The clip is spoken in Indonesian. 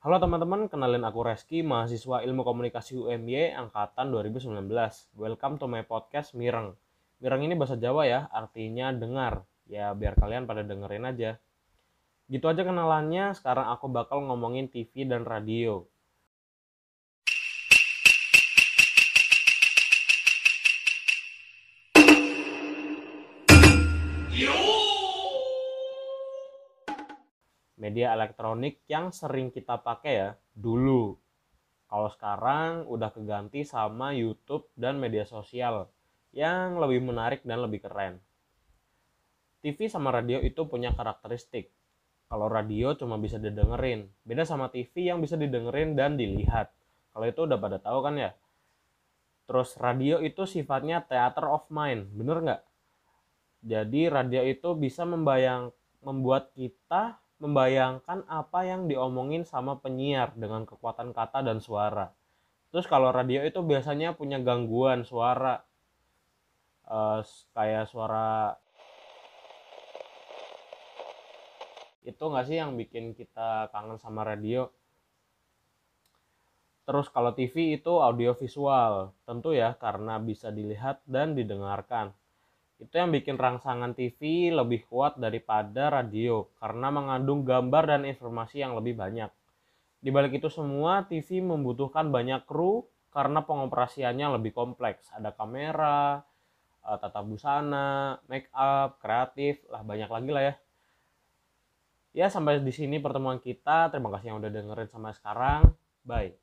Halo teman-teman, kenalin aku Reski, mahasiswa Ilmu Komunikasi UMY angkatan 2019. Welcome to my podcast Mireng. Mireng ini bahasa Jawa ya, artinya dengar. Ya biar kalian pada dengerin aja. Gitu aja kenalannya, sekarang aku bakal ngomongin TV dan radio. Media elektronik yang sering kita pakai ya dulu. Kalau sekarang udah keganti sama YouTube dan media sosial yang lebih menarik dan lebih keren. TV sama radio itu punya karakteristik. Kalau radio cuma bisa didengerin, beda sama TV yang bisa didengerin dan dilihat. Kalau itu udah pada tahu kan ya. Terus radio itu sifatnya theater of mind, bener nggak? Jadi radio itu bisa membayang, membuat kita membayangkan apa yang diomongin sama penyiar dengan kekuatan kata dan suara. Terus kalau radio itu biasanya punya gangguan suara, uh, kayak suara itu nggak sih yang bikin kita kangen sama radio? Terus kalau TV itu audio visual, tentu ya karena bisa dilihat dan didengarkan. Itu yang bikin rangsangan TV lebih kuat daripada radio karena mengandung gambar dan informasi yang lebih banyak. Di balik itu semua, TV membutuhkan banyak kru karena pengoperasiannya lebih kompleks. Ada kamera, eh, tata busana, make up, kreatif, lah banyak lagi lah ya. Ya sampai di sini pertemuan kita. Terima kasih yang udah dengerin sampai sekarang. Bye.